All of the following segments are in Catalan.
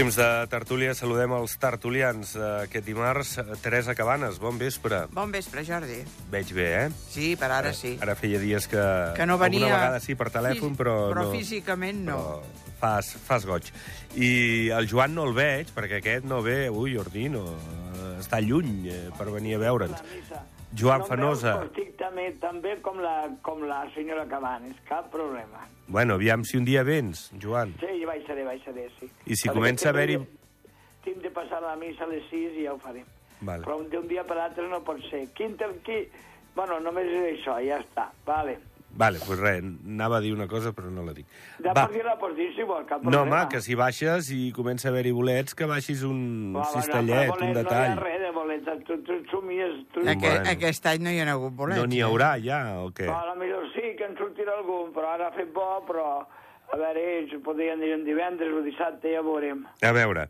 Temps de tertúlia, saludem els tertulians d'aquest dimarts. Teresa Cabanes, bon vespre. Bon vespre, Jordi. Veig bé, eh? Sí, per ara sí. Ara feia dies que... Que no venia... Alguna vegada sí per telèfon, Fí- però, però no... físicament no. Però fas, fas goig. I el Joan no el veig, perquè aquest no ve... Ui, Ordino, eh, està lluny eh, per venir a veure'ns. Joan no Fanosa. Estic també, com, la, com la senyora Cabanes, cap problema. Bueno, aviam si un dia vens, Joan. Sí, hi vaig seré, sí. I si Perquè comença a haver-hi- Tinc de passar la missa a les 6 i ja ho farem. Vale. Però d'un dia per l'altre no pot ser. Quin, ter- qui... Bueno, només és això, ja està. Vale. Vale, pues res, anava a dir una cosa, però no la dic. Ja Va. pots dir-la, pots dir si vols, cap No, problema. home, que si baixes i comença a haver-hi bolets, que baixis un Va, va, cistellet, no, un bolets, detall. No hi ha res de bolets, tu, tu somies... Tu... Aqu Bueno. Aquest any no hi ha hagut bolets. No n'hi eh? haurà ja, o què? A la millor sí que en sortirà algun, però ara ha fet bo, però a veure, ells podrien dir divendres o dissabte, ja veurem. A veure,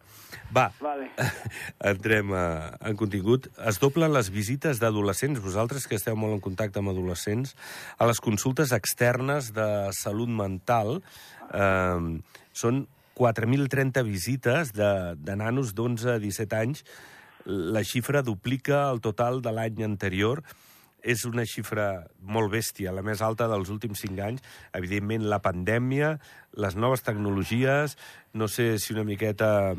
va, Vale. entrem a, en contingut. Es doblen les visites d'adolescents, vosaltres que esteu molt en contacte amb adolescents, a les consultes externes de salut mental. Eh, són 4.030 visites de, de nanos d'11 a 17 anys. La xifra duplica el total de l'any anterior. És una xifra molt bèstia, la més alta dels últims cinc anys. Evidentment, la pandèmia, les noves tecnologies, no sé si una miqueta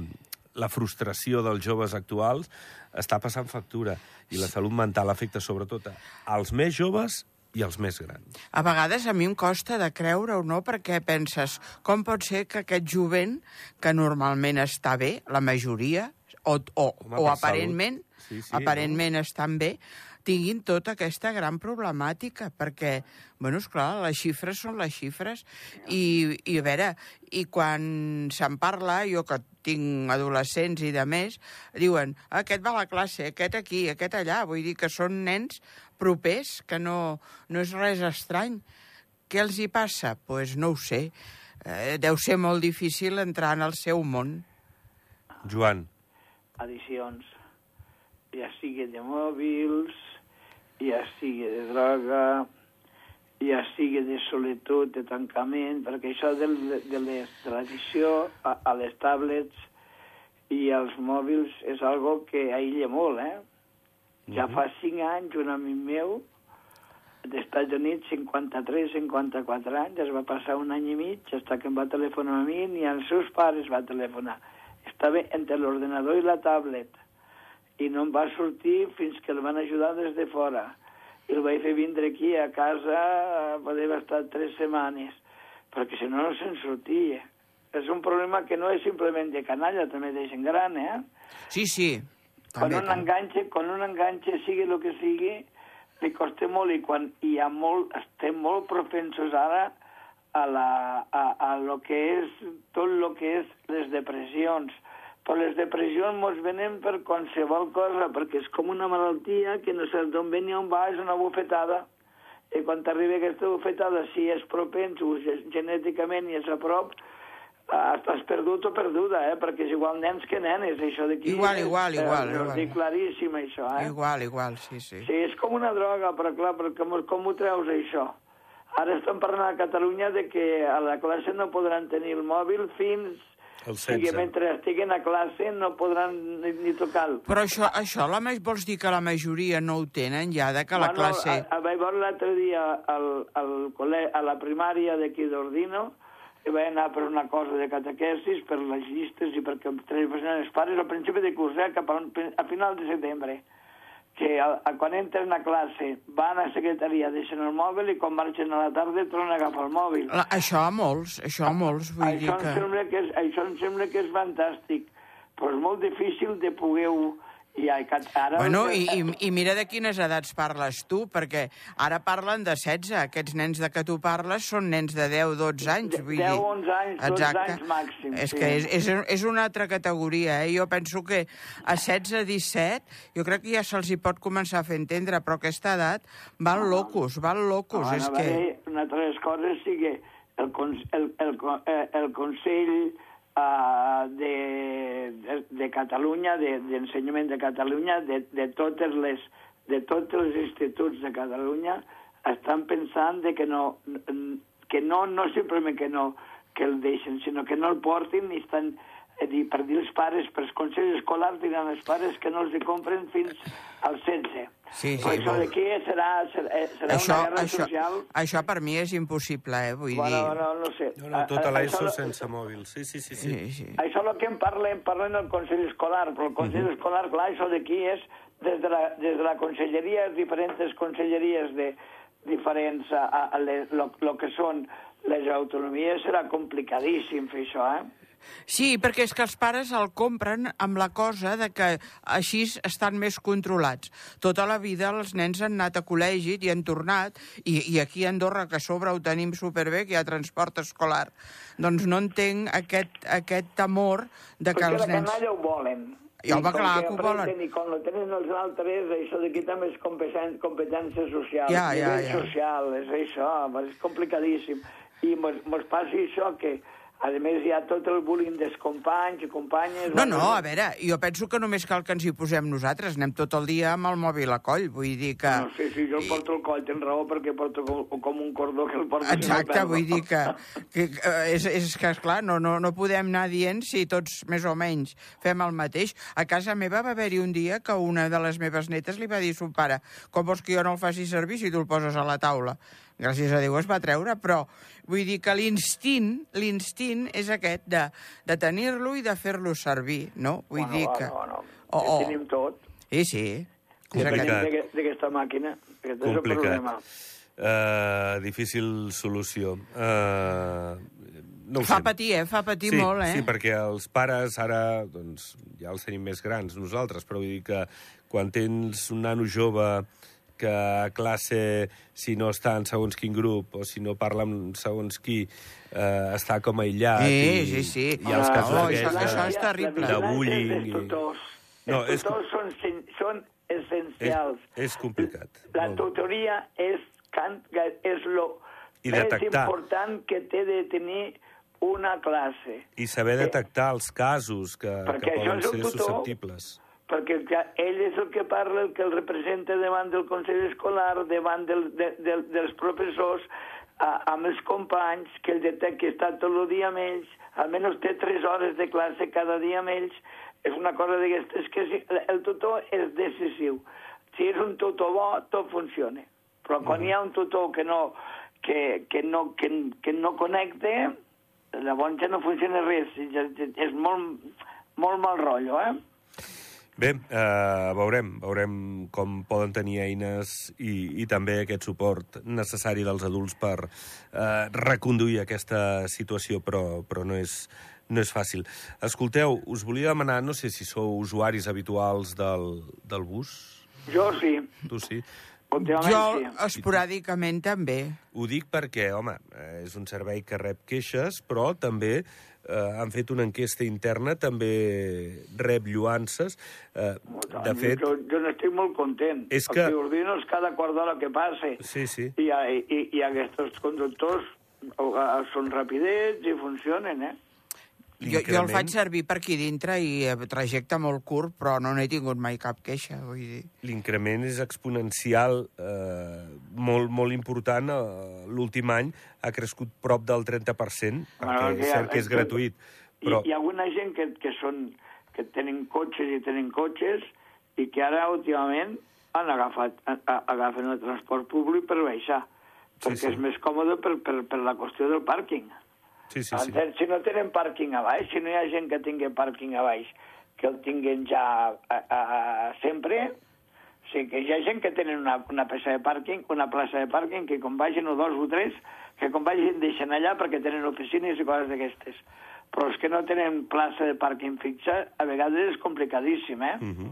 la frustració dels joves actuals està passant factura i la salut mental afecta sobretot als més joves i als més grans. A vegades a mi em costa de creure o no, perquè penses, com pot ser que aquest jovent, que normalment està bé, la majoria, o, o, Home, o aparentment, salut. Sí, sí, aparentment estan bé, tinguin tota aquesta gran problemàtica, perquè, bueno, esclar, les xifres són les xifres, i, i a veure, i quan se'n parla, jo que tinc adolescents i de més, diuen, aquest va a la classe, aquest aquí, aquest allà, vull dir que són nens propers, que no, no és res estrany. Què els hi passa? Doncs pues no ho sé. Eh, deu ser molt difícil entrar en el seu món. Joan, Addicions. Ja sigui de mòbils, ja sigui de droga, ja sigui de solitud, de tancament, perquè això de, de l'addició a, a les tablets i als mòbils és algo que aïlla molt, eh? Ja fa cinc anys un amic meu d'Estats Units, 53, 54 anys, es va passar un any i mig, hasta que em va telefonar a mi, ni als seus pares va telefonar. Estava entre l'ordenador i la tablet, i no em va sortir fins que el van ajudar des de fora. I el vaig fer vindre aquí a casa, poder estar tres setmanes, perquè si no, no se'n sortia. És un problema que no és simplement de canalla, també de gent gran, eh? Sí, sí. Quan També, un també. enganxe, quan un enganxe, sigui el que sigui, li costa molt i quan hi ha molt, estem molt propensos ara a, la, a, a lo que és tot el que és les depressions. Però les depressions mos venen per qualsevol cosa, perquè és com una malaltia que no saps d'on ve ni on va, és una bufetada. I quan t'arriba aquesta bufetada, si és propens o ge- genèticament i és a prop, estàs perdut o perduda, eh? perquè és igual nens que nenes, això d'aquí. Igual, igual, Eh, igual, Ho igual. dic claríssim, això, eh? Igual, igual, sí, sí. Sí, és com una droga, però clar, com, com ho treus, això? Ara estem parlant a Catalunya de que a la classe no podran tenir el mòbil fins... El sigui, 16. mentre estiguen a classe no podran ni, ni tocar-lo. Però això, això la, ma- vols dir que la majoria no ho tenen ja, de que la classe... A, a, vaig veure l'altre dia al, al col·le, a la primària d'aquí d'Ordino, i vaig anar per una cosa de catequesis, per les llistes i perquè televisionen els pares al principi de curs, eh, cap a, a final de setembre que a, a, quan entren a classe van a secretaria, deixen el mòbil i quan marxen a la tarda tornen a agafar el mòbil. La, això a molts, això a molts, vull dir Això em, que... sembla que és, això em sembla que és fantàstic, però és molt difícil de poder-ho... I ara Bueno, i, i, i mira de quines edats parles tu, perquè ara parlen de 16, aquests nens de què tu parles són nens de 10, 12 anys, vull 10, dir... 11 anys, 12 anys màxim, És sí. que és, és, és una altra categoria, eh? Jo penso que a 16, 17, jo crec que ja se'ls hi pot començar a fer entendre, però aquesta edat van locos, van locos, Home, és que... una altra de les coses sí que el, el, el, eh, el Consell uh, de, de, de Catalunya, de- d'ensenyament de, de Catalunya, de, de, totes les, de tots els instituts de Catalunya, estan pensant de que no, que no, no simplement que no que el deixen, sinó que no el portin i estan dir, per dir els pares, per els consells escolars, diran els pares que no els hi compren fins al 16. Sí, sí, Però això molt. d'aquí serà, serà, eh, serà Això, una guerra això, social. això per mi és impossible, eh? Vull Bueno, dir... no, no sé. No, no, tota a- l'ESO això- sense mòbil. Sí, sí, sí. sí. Sí, sí. Això és el que en parlem, parlem del Consell Escolar, però el Consell Escolar, clar, això d'aquí és des de, la, des de la conselleria, diferents conselleries de diferents a, a, a les, lo, lo que són les autonomies, serà complicadíssim fer això, eh? Sí, perquè és que els pares el compren amb la cosa de que així estan més controlats. Tota la vida els nens han anat a col·legi i han tornat, i, i aquí a Andorra, que a sobre ho tenim superbé, que hi ha transport escolar, doncs no entenc aquest, aquest temor de que Perquè els la nens... canalla ho volen. I home, clar que que ho volen. I quan ho tenen els altres, això d'aquí també és competència, social. Ja, ja, ja. social, és això, és complicadíssim. I mos, mos passi això que, a més, hi ha tot el bullying dels companys i companyes... No, no, a veure, jo penso que només cal que ens hi posem nosaltres. Anem tot el dia amb el mòbil a coll, vull dir que... No sé si jo el porto al coll, tens raó, perquè porto com, com un cordó que el porto... Exacte, vull dir que, que, que és, és que, esclar, no, no, no podem anar dient si tots més o menys fem el mateix. A casa meva va haver-hi un dia que una de les meves netes li va dir a son pare com vols que jo no el faci servir si tu el poses a la taula? Gràcies a Déu es va treure, però vull dir que l'instint, l'instint és aquest de, de tenir-lo i de fer-lo servir, no? Vull Bueno, dir va, que... No, no, Oh, oh, tenim tot. Sí, sí. Complicat. d'aquesta màquina. Aquest és el problema. Uh, difícil solució. Uh, no ho Fa sé. patir, eh? Fa patir sí, molt, eh? Sí, perquè els pares ara doncs, ja els tenim més grans nosaltres, però vull dir que quan tens un nano jove que a classe, si no està en segons quin grup o si no parla amb segons qui, eh, està com aïllat. Sí, i, sí, sí. I els Ah, casos oh, aquests això- de- això és terrible. de bullying. dels I... tutors. No, els és- tutors són, sen- són essencials. És, és complicat. La tutoria és, can, és lo I més detectar. important que té de tenir una classe. I saber detectar els casos que, Perquè que això poden és ser tutor. susceptibles. Perquè que ell és el que parla, el que el representa davant del Consell Escolar, davant del, de, de, dels professors, a, amb els companys, que ell detecta que està tot el dia amb ells, almenys té tres hores de classe cada dia amb ells, és una cosa d'aquestes que sí, el tutor és decisiu. Si és un tutor bo, tot funciona. Però quan hi ha un tutor que no, que, que no, que, que no connecta, llavors ja no funciona res. Ja- ja- És molt, molt mal rotllo, eh? Bé, eh, veurem, veurem com poden tenir eines i, i també aquest suport necessari dels adults per eh, reconduir aquesta situació, però, però no, és, no és fàcil. Escolteu, us volia demanar, no sé si sou usuaris habituals del, del bus. Jo sí. Tu sí. Jo, esporàdicament, també. Ho dic perquè, home, eh, és un servei que rep queixes, però també eh, han fet una enquesta interna, també rep lluances. Eh, de fet, Jo, jo n'estic molt content. És Els que- ordinos cada quart d'hora que passe. sí, sí. I, i, i aquests conductors són rapidets i funcionen, eh? Jo, jo el faig servir per aquí dintre i eh, trajecte molt curt, però no n'he tingut mai cap queixa, vull dir. L'increment és exponencial, eh, molt, molt important. Eh, L'últim any ha crescut prop del 30%, perquè Bueno, és cert que és gratuït. Però I hi ha alguna gent que, que, són, que tenen cotxes i tenen cotxes i que ara últimament han agafat, a, a, agafen el transport públic per baixar, Sí, perquè sí. és més còmode per, per, per la qüestió del pàrquing. Sí, sí, sí. Si no tenen pàrquing a baix, si no hi ha gent que tingui pàrquing a baix, que el tinguin ja a, a, a, sempre, sí que hi ha gent que tenen una, una peça de pàrquing, una plaça de pàrquing, que com vagin o dos o tres, que com vagin deixen allà perquè tenen oficines i coses d'aquestes. Però els que no tenen plaça de pàrquing fixa, a vegades és complicadíssim, eh? Mhm.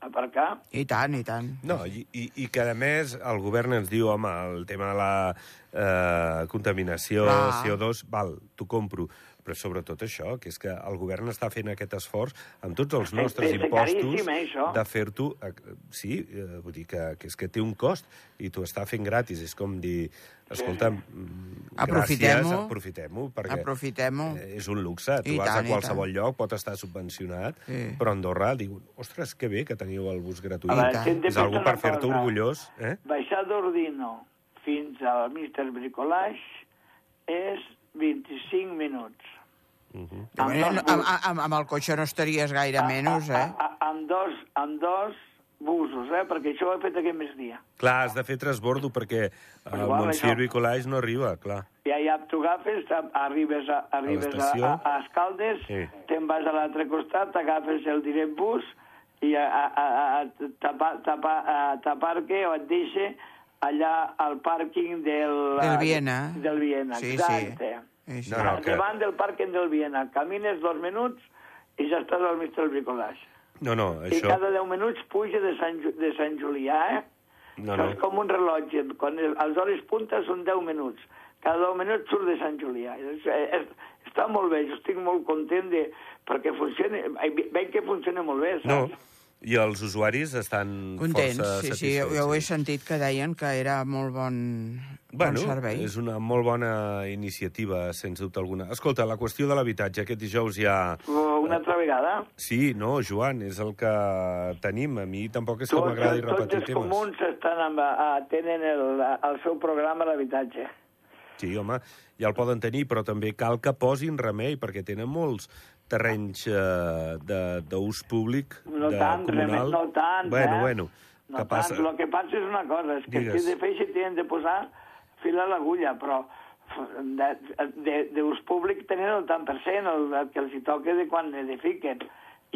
Aparcar. I tant, i tant. No, i, i, i que a més el govern ens diu, home, el tema de la eh, contaminació, Clar. CO2, val, t'ho compro, però sobretot això, que és que el govern està fent aquest esforç amb tots els nostres És- és impostos caríssim, eh, això. de fer-t'ho... eh, Sí, eh, vull dir que, que és que té un cost i t'ho està fent gratis. És com dir, escolta'm, mm, Aprofitem-ho. gràcies, aprofitem-ho, perquè Aprofitem-ho. eh, és un luxe. Tu I vas tant, a qualsevol lloc, pot estar subvencionat, Sí. però a Andorra diu, ostres, que bé que teniu el bus gratuït. És algú per fer-te orgullós, eh? Baixar d'Ordino fins al Mister Bricolage és 25 minuts. Mhm. Amb, amb, amb, amb, amb el cotxe no estaries gaire menys, eh? A, a, amb, dos, amb dos busos, eh? perquè això ho he fet aquest migdia. Clar, has de fer transbordo perquè el igual, Montsier això. i Collage no arriba, clar. I allà t'ho agafes, a- arribes a, arribes a, a, a Escaldes, Sí. te'n vas a l'altre costat, t'agafes el direct bus i a, a, a, a, t'apa- t'apa- a- t'aparque o et deixa allà al pàrquing del... Del Viena. Del Viena, Sí, sí. exacte. Sí, sí. No, no, que- Davant del pàrquing del Viena. Camines dos minuts i ja estàs al mig del bricolage. No, no, I això... cada 10 minuts puja de Sant, Ju- de Sant Julià, eh? No, no. és com un rellotge. Quan el, les hores punta són 10 minuts. Cada 10 minuts surt de Sant Julià. És, és, està molt bé, jo estic molt content de, perquè funciona, veig que funciona molt bé, No, saps? I els usuaris estan Contents, força sí, sí, jo ho he sentit que deien que era molt bon, Bueno, bon servei. és una molt bona iniciativa, sens dubte alguna. Escolta, la qüestió de l'habitatge, aquest dijous ja... O Una altra vegada. Sí, no, Joan, és el que tenim. A mi tampoc és que Tots, m'agradi tots repetir els temes. comuns estan amb, a, tenen el, el seu programa d'habitatge. Sí, home, ja el poden tenir, però també cal que posin remei, perquè tenen molts terrenys eh, de- d'ús públic, No de tant, comunal. No tant, bueno, eh? Bueno, no que passa... tant. El que passa és una cosa, és que Digues. si de feixa tenen de posar fil a l'agulla, però d'ús públic tenen el tant per cent, el, el que els hi toca de quan edifiquen.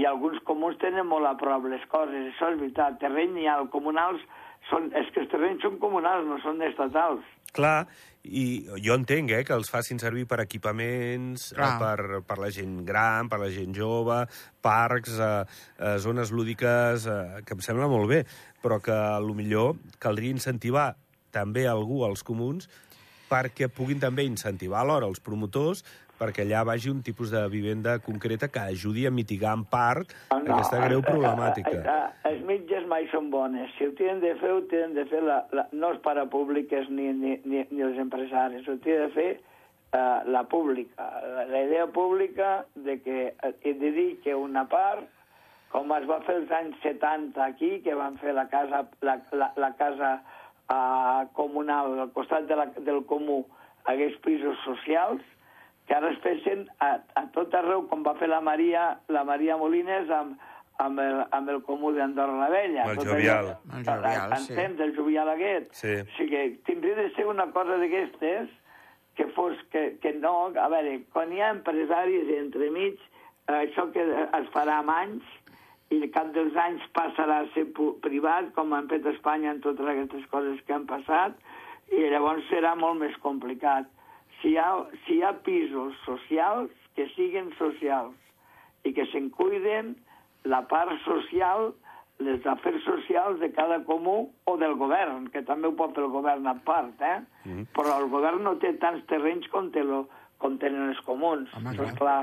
I alguns comuns tenen molt a prop les coses, això és veritat. Terreny hi ha, els comunals, són, és que els terrenys són comunals, no són estatals. Clar, i jo entenc eh, que els facin servir per equipaments, eh, per, per la gent gran, per la gent jove, parcs, eh, eh, zones lúdiques, eh, que em sembla molt bé, però que a lo millor caldria incentivar també algú als comuns perquè puguin també incentivar alhora els promotors perquè allà vagi un tipus de vivenda concreta que ajudi a mitigar en part aquesta greu eh, problemàtica. eh, eh, Els metges mai són bones. Si ho tenen de fer, ho tenen de fer la, la, no els parapúbliques ni, ni, ni, ni els empresaris. Ho tenen de fer uh, la pública. La, la idea pública de que eh, hi dedique una part, com es va fer els anys 70 aquí, que van fer la casa, la, la, la casa uh, comunal, al costat de la, del comú, hagués pisos socials, que ara es fessin a, a tot arreu, com va fer la Maria, la Maria Molines amb, amb, el, amb el comú d'Andorra la Vella. Amb el Jovial. allò- El Jovial, sí. Entens, el Jovial aquest? Sí. O sigui, tindria de ser una cosa d'aquestes que fos que, que no... A veure, quan hi ha empresaris entremig, eh, això que es farà amb anys i al cap dels anys passarà a ser privat, com han fet a Espanya en totes aquestes coses que han passat, i llavors serà molt més complicat. Si hi ha, si hi ha pisos socials, que siguin socials i que se'n cuiden la part social, les afers socials de cada comú o del govern, que també ho pot fer el govern a part, eh? Mm. Però el govern no té tants terrenys com, té lo, com tenen els comuns. Home, és clar.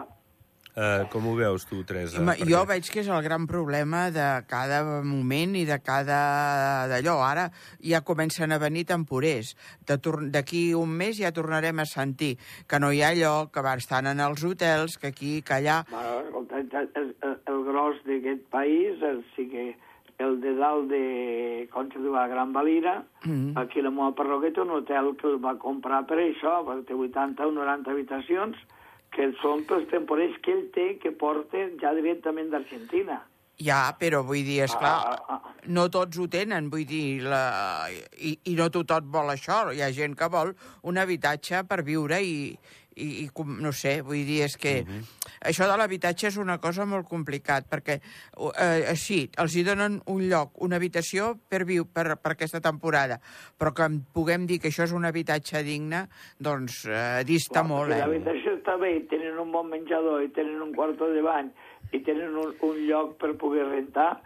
Eh, com ho veus tu, Teresa? Home, Perquè- jo veig que és el gran problema de cada moment i de cada d'allò. Ara ja comencen a venir temporers. De tor- D'aquí un mes ja tornarem a sentir que no hi ha lloc, que van estar en els hotels, que aquí, que allà... Bueno, escolta, el, el, el, gros d'aquest país, el, sí que el de dalt de, com se diu, a Gran Valira, Mm. aquí la meva parròquia té un hotel que el va comprar per això, perquè té 80 o 90 habitacions, que són pels temporers que ell té, que porten ja directament d'Argentina. Ja, però vull dir, és clar, Ah, ah, ah. no tots ho tenen, vull dir, la... I, i no tothom vol això. Hi ha gent que vol un habitatge per viure i, i, i com- no sé, vull dir, és que això de l'habitatge és una cosa molt complicat, perquè eh, sí, els hi donen un lloc, una habitació per viu per, per aquesta temporada, però que puguem dir que això és un habitatge digne, doncs eh, dista Clar, molt, eh? L'habitació està bé, tenen un bon menjador, i tenen un quarto de bany, i tenen un, un lloc per poder rentar,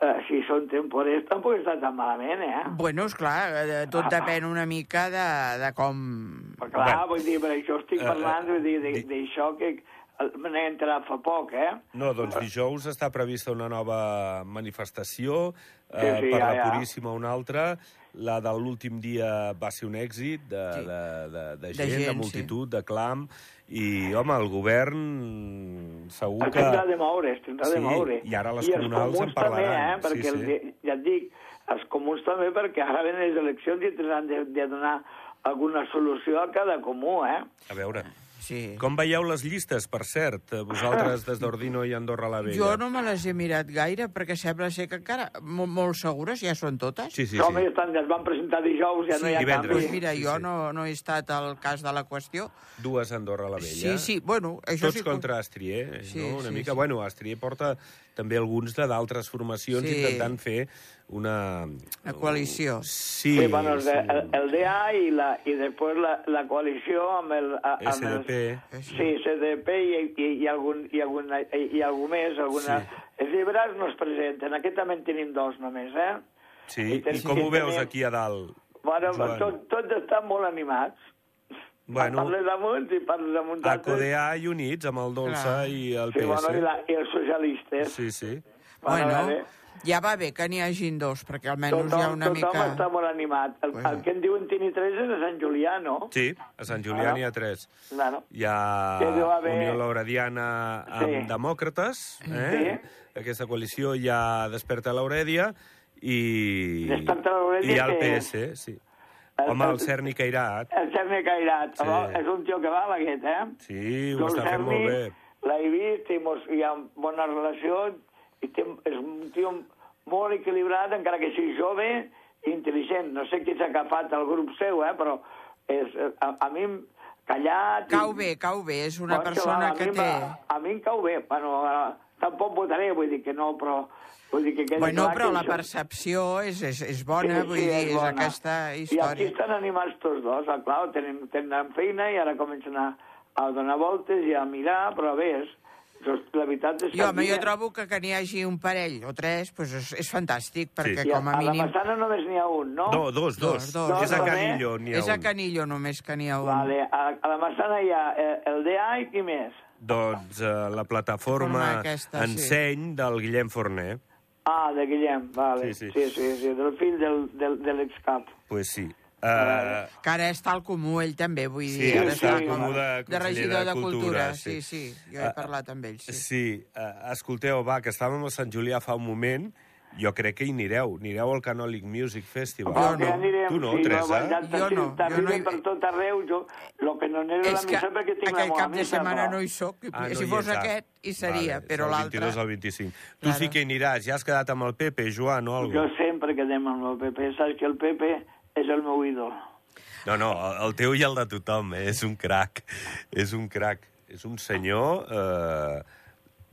eh, si són temporers tampoc està tan malament, eh? Bueno, és clar, eh, tot depèn una mica de, de com... Però clar, Bé. vull dir, per això estic Eh, parlant de- di- d'això que me n'he enterat fa poc, eh? No, doncs dijous està prevista una nova manifestació, eh, Sí, sí, per ja, la ja. Puríssima una altra. La de l'últim dia va ser un èxit de, Sí. de, de, de, De gent, de, gent, multitud, de clam, i, home, el govern segur que... tindrà de moure, es tindrà Sí, de moure. i ara les I comunals en parlaran, També, eh? sí, Perquè, sí. el, ja et dic, els comuns també, perquè ara venen les eleccions i tindran de, de donar alguna solució a cada comú, eh? A veure, Sí. Com veieu les llistes, per cert, eh, vosaltres des d'Ordino i Andorra la Vella? Jo no me les he mirat gaire, perquè sembla ser que encara molt, molt segures ja són totes. Sí, sí, Sí, Home, sí. ja, estan, es van presentar dijous, ja no hi ha divendres. Pues canvi. mira, Sí, jo sí. no, no he estat al cas de la qüestió. Dues Andorra la Vella. Sí, sí, bueno, això Tots sí... contra Astrier, Sí, no? Una sí, mica... sí. Bueno, Astrier porta també alguns de d'altres formacions Sí. intentant fer una... Una coalició. Sí, Sí, bueno, el, sí. el, el DA i, la, i després la, la coalició amb el... a- Amb SDP. El, sí, SDP i, i, i, algun, i, algun, i, i algú més. Alguna... Sí. Els llibres no es presenten. Aquest també en tenim dos només, eh? Sí, I i ten- com i ho veus tenim- aquí a dalt? Bueno, Joan? tot, tots estan molt animats. Bueno, Parles amunt i parles amunt. a CODEA i units amb el Dolça Clar. i el Sí, PS. bueno, i, la, i els socialistes. Sí, sí. Bueno, Bueno, vale. Ja va bé que n'hi hagin dos, perquè almenys Tothom, hi ha una tothom mica... està molt animat. El, Bueno. el que en diuen Tini 3 és a Sant Julià, no? Sí, a Sant Julià Ah. n'hi ha tres. Claro. Hi ha Que haver- Unió Laurediana amb Sí. Demòcrates, eh? Aquesta coalició hi ha Desperta l'Aurèdia i... Desperta l'Aurèdia I el que- PS, sí. El- Home, el Cerny Cairat, El Cerny Cairat. Sí. Sí. És un tio que val, aquest, eh? sí, ho està fent molt bé. L'he vist i, mos, i ha bona relació i té, és un tio molt equilibrat, encara que sigui jove intel·ligent. No sé qui s'ha agafat el grup seu, eh? Però és, a, a mi callat... i- Cau bé, cau bé, és una Bueno, persona a que mi té... m'ha- A mi em cau bé. Bueno, eh, tampoc votaré, vull dir que no, però... Vull dir que quedi Bueno, clar però que la això- percepció és, és, és bona, vull dir, és bona. aquesta I aquí història. estan animats tots dos, ah, clar, tenen, tenen feina i ara comencen a, a donar voltes i a mirar, però bé, és, doncs, la veritat és que... Jo, home, jo trobo que que n'hi hagi un parell o tres pues és, és fantàstic, perquè I com a a mínim... la Massana només n'hi ha un, no? No, dos, dos. Dos, dos. És a Canillo, n'hi ha És a un. Canillo només que n'hi ha un. Vale, a, a la Massana hi ha eh, el DA i qui més? Doncs eh, la plataforma Forma aquesta, sí. Enseny del Guillem Forner. Ah, de Guillem, vale. Sí, sí. sí, sí, sí del fill del, del, de l'excap. Pues sí. Uh, Que ara està al comú, ell també, vull Sí, dir. ara està al com comú de de regidor de de Cultura, Cultura. sí. Sí, sí, jo he Ah, parlat amb ell, sí. sí, uh, escolteu, va, que estàvem a Sant Julià fa un moment, jo crec que hi anireu. Anireu al Canòlic Music Festival. Jo no. anirem, Tu no, sí, Teresa? ja Jo no, jo no hi- per tot arreu, jo, lo que no aniré a la És que missa perquè tinc la meva cap de setmana no hi soc. Ah, no si fos ah. aquest, hi seria, Vale, però l'altre... 22 al 25. Tu Claro. sí que hi aniràs. Ja has quedat amb el Pepe, Joan, o alguna Jo sempre quedem amb el PP, saps que el PP és el meu ídol. No, no, el- el teu i el de tothom, eh? és un crac, és un crac, és un senyor, eh,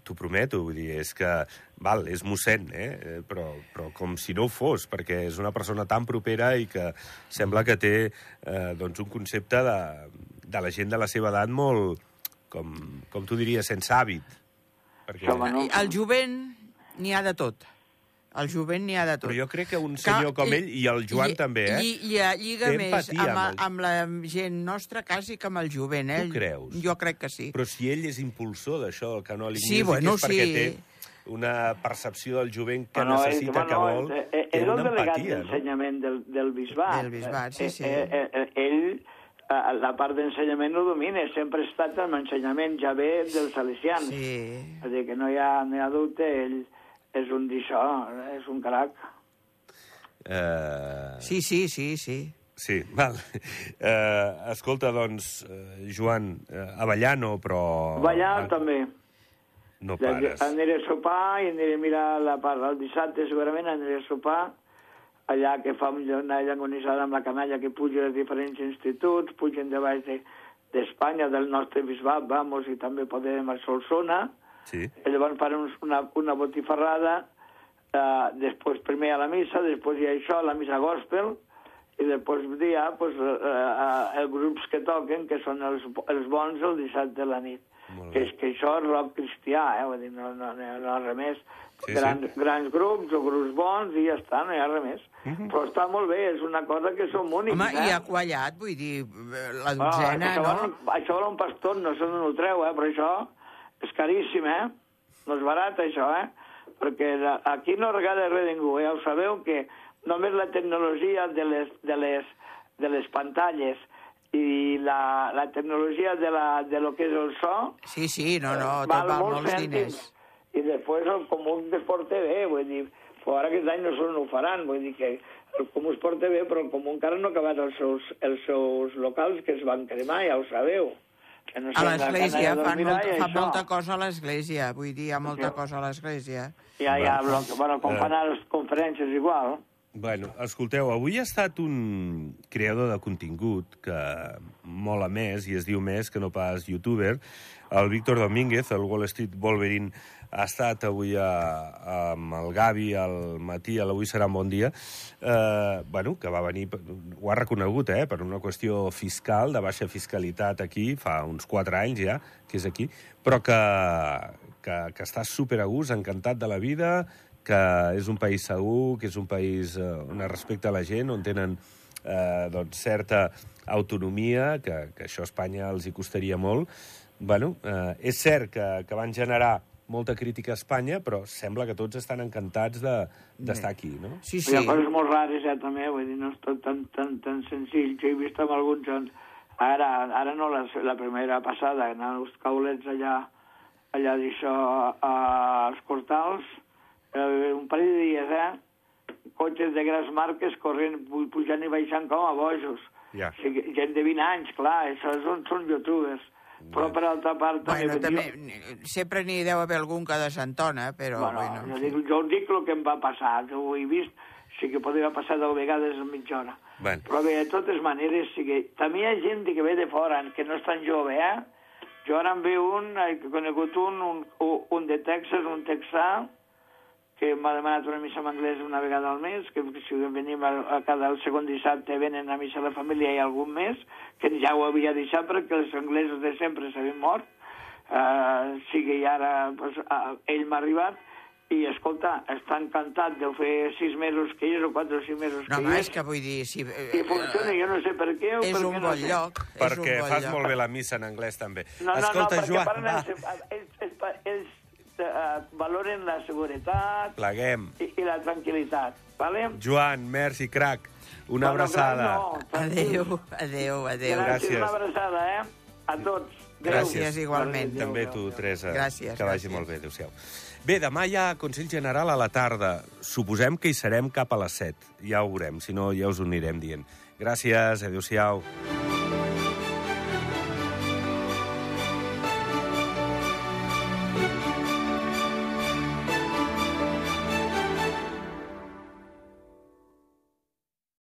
t'ho prometo, vull dir, és que, val, és mossèn, eh? eh, però, però com si no ho fos, perquè és una persona tan propera i que sembla que té eh, doncs un concepte de, de la gent de la seva edat molt, com, com tu diries, sense hàbit. Perquè, Home, no. Al jovent n'hi ha de tot. Al jovent n'hi ha de tot. però jo crec que un senyor com ell, i el Joan lli- també, eh? Lli, lli, lliga Té més empatia amb, amb a- el- amb la gent nostra quasi que amb el jovent. Eh? Tu creus? Jo crec que sí. Però si ell és impulsor d'això, del Sí, Music, bueno, és perquè sí. té una percepció del jovent que Bueno, necessita, que bueno, vol, és, és, té és el una delegat empatia, no? d'ensenyament del, del bisbat. Del bisbat, sí, Eh, sí. Eh, eh, eh, ell, eh, la part d'ensenyament no domina, sempre ha estat amb ensenyament ja bé dels salesians. Sí. És a dir, que no hi ha, no hi ha dubte, ell és un d'això, és un crac. Eh, Sí, sí, sí, sí. sí, val. Eh, escolta, doncs, eh, Joan, eh, Avellano, però... Ballar Ah, també. No Ja- pares. Aniré a sopar i aniré a mirar la part. El dissabte segurament aniré a sopar allà que fa una llangonissada amb la canalla que puja dels diferents instituts, pugen de baix de- d'Espanya, del nostre bisbat, vamos, i també podem a Solsona. Sí, I llavors fan uns- una, una botifarrada, eh, després primer a la missa, després hi ha això, la missa gospel, i després hi ha pues, eh, eh, els grups que toquen, que són els, els bons el dissabte a la nit. Que, que això és rock cristià, eh? Vull dir, no, no, no, no res més. Sí, grans, sí. grans grups o grups bons i ja està, no hi ha res més. Però està molt bé, és una cosa que som únics, Home, eh? i ha quallat, vull dir, la Ah, dotzena, això, no? això vol un pastor, no sé d'on ho treu, eh? però això és caríssim, eh? No és barat, això, eh? Perquè aquí no regala res ningú, eh? Ja ho sabeu que només la tecnologia de les, de les, de les pantalles i la, la tecnologia de, la, de lo que és el so Sí, sí, no, no, tot val val molts cèntims. diners. I després el Comú Esport TV, vull dir, però ara aquest any no, no ho faran, vull dir que el Comú Esport TV, però el Comú encara no ha acabat els seus, els seus locals que es van cremar, ja ho sabeu. Que no A l'església, molta, i fa això. molta cosa a l'església, vull dir, hi ha molta Sí. cosa a l'església. Ja, ja, però, bueno, com Eh. fan a les conferències igual. Bueno, escolteu, avui ha estat un creador de contingut que mola més, i es diu més que no pas youtuber, el Víctor Domínguez, el Wall Street Wolverine, ha estat avui a, amb el Gavi al matí, a l'Avui serà un bon dia, eh, bueno, que va venir, ho ha reconegut, eh, per una qüestió fiscal, de baixa fiscalitat aquí, fa uns quatre anys ja, que és aquí, però que, que, que està super a gust, encantat de la vida, que és un país segur, que és un país eh, on es respecta la gent, on tenen eh, doncs, certa autonomia, que, que això a Espanya els hi costaria molt. bueno, eh, és cert que, que van generar molta crítica a Espanya, però sembla que tots estan encantats de- d'estar de, aquí, no? Sí, Sí. Hi ha coses molt rares, ja, també, vull dir, no és tot tan, tan, tan senzill. Jo he vist amb alguns... Ara, ara no, la, la primera passada, anar als caulets allà, allà d'això, als Cortals, eh, un parell de dies, eh? Cotxes de grans marques corrent, pu- pujant i baixant com a bojos. Ja. O sigui, gent de 20 anys, clar, això són, són youtubers. Però per altra part... Bueno, també, també, sempre n'hi deu haver algun que desentona, però Bueno, bueno. jo, dic, jo dic el que em va passar, jo ho he vist, sí que podria passar deu vegades en mitja hora. Bueno. Però bé, de totes maneres, sí que... també hi ha gent que ve de fora, que no és tan jove, eh? Jo ara en ve un, he conegut un, un, un de Texas, un texà, que m'ha demanat una missa en anglès una vegada al mes, que si venim a, a cada el segon dissabte venen a missa a la família i algun mes, que ja ho havia deixat perquè els anglesos de sempre s'havien mort, uh, sí que i ara pues, uh, ell m'ha arribat, i escolta, està encantat de fer sis mesos que hi és o quatre o sis mesos No, que home, hi és que vull dir... Si, i funciona, jo no sé per què o és per un què no bon sé. lloc. Perquè és un bon fas lloc. molt bé la missa en anglès, també. No, no, Escolta, no, perquè Joan, parlen, va, ells, ells, ells uh, valoren la seguretat pleguem. i, i la tranquil·litat, vale? Joan, merci, crac. Una Bueno, abraçada. no. Adéu, adéu, adéu. Gràcies. Gràcies. Una abraçada, eh? A tots. Adéu. Gràcies, igualment. Adéu, També adéu, tu. Teresa. Gràcies, Que vagi gràcies. molt bé, adéu-siau. Bé, demà hi ha Consell General a la tarda. Suposem que hi serem cap a les 7. Ja ho veurem, si no ja us ho anirem dient. Gràcies, adéu-siau.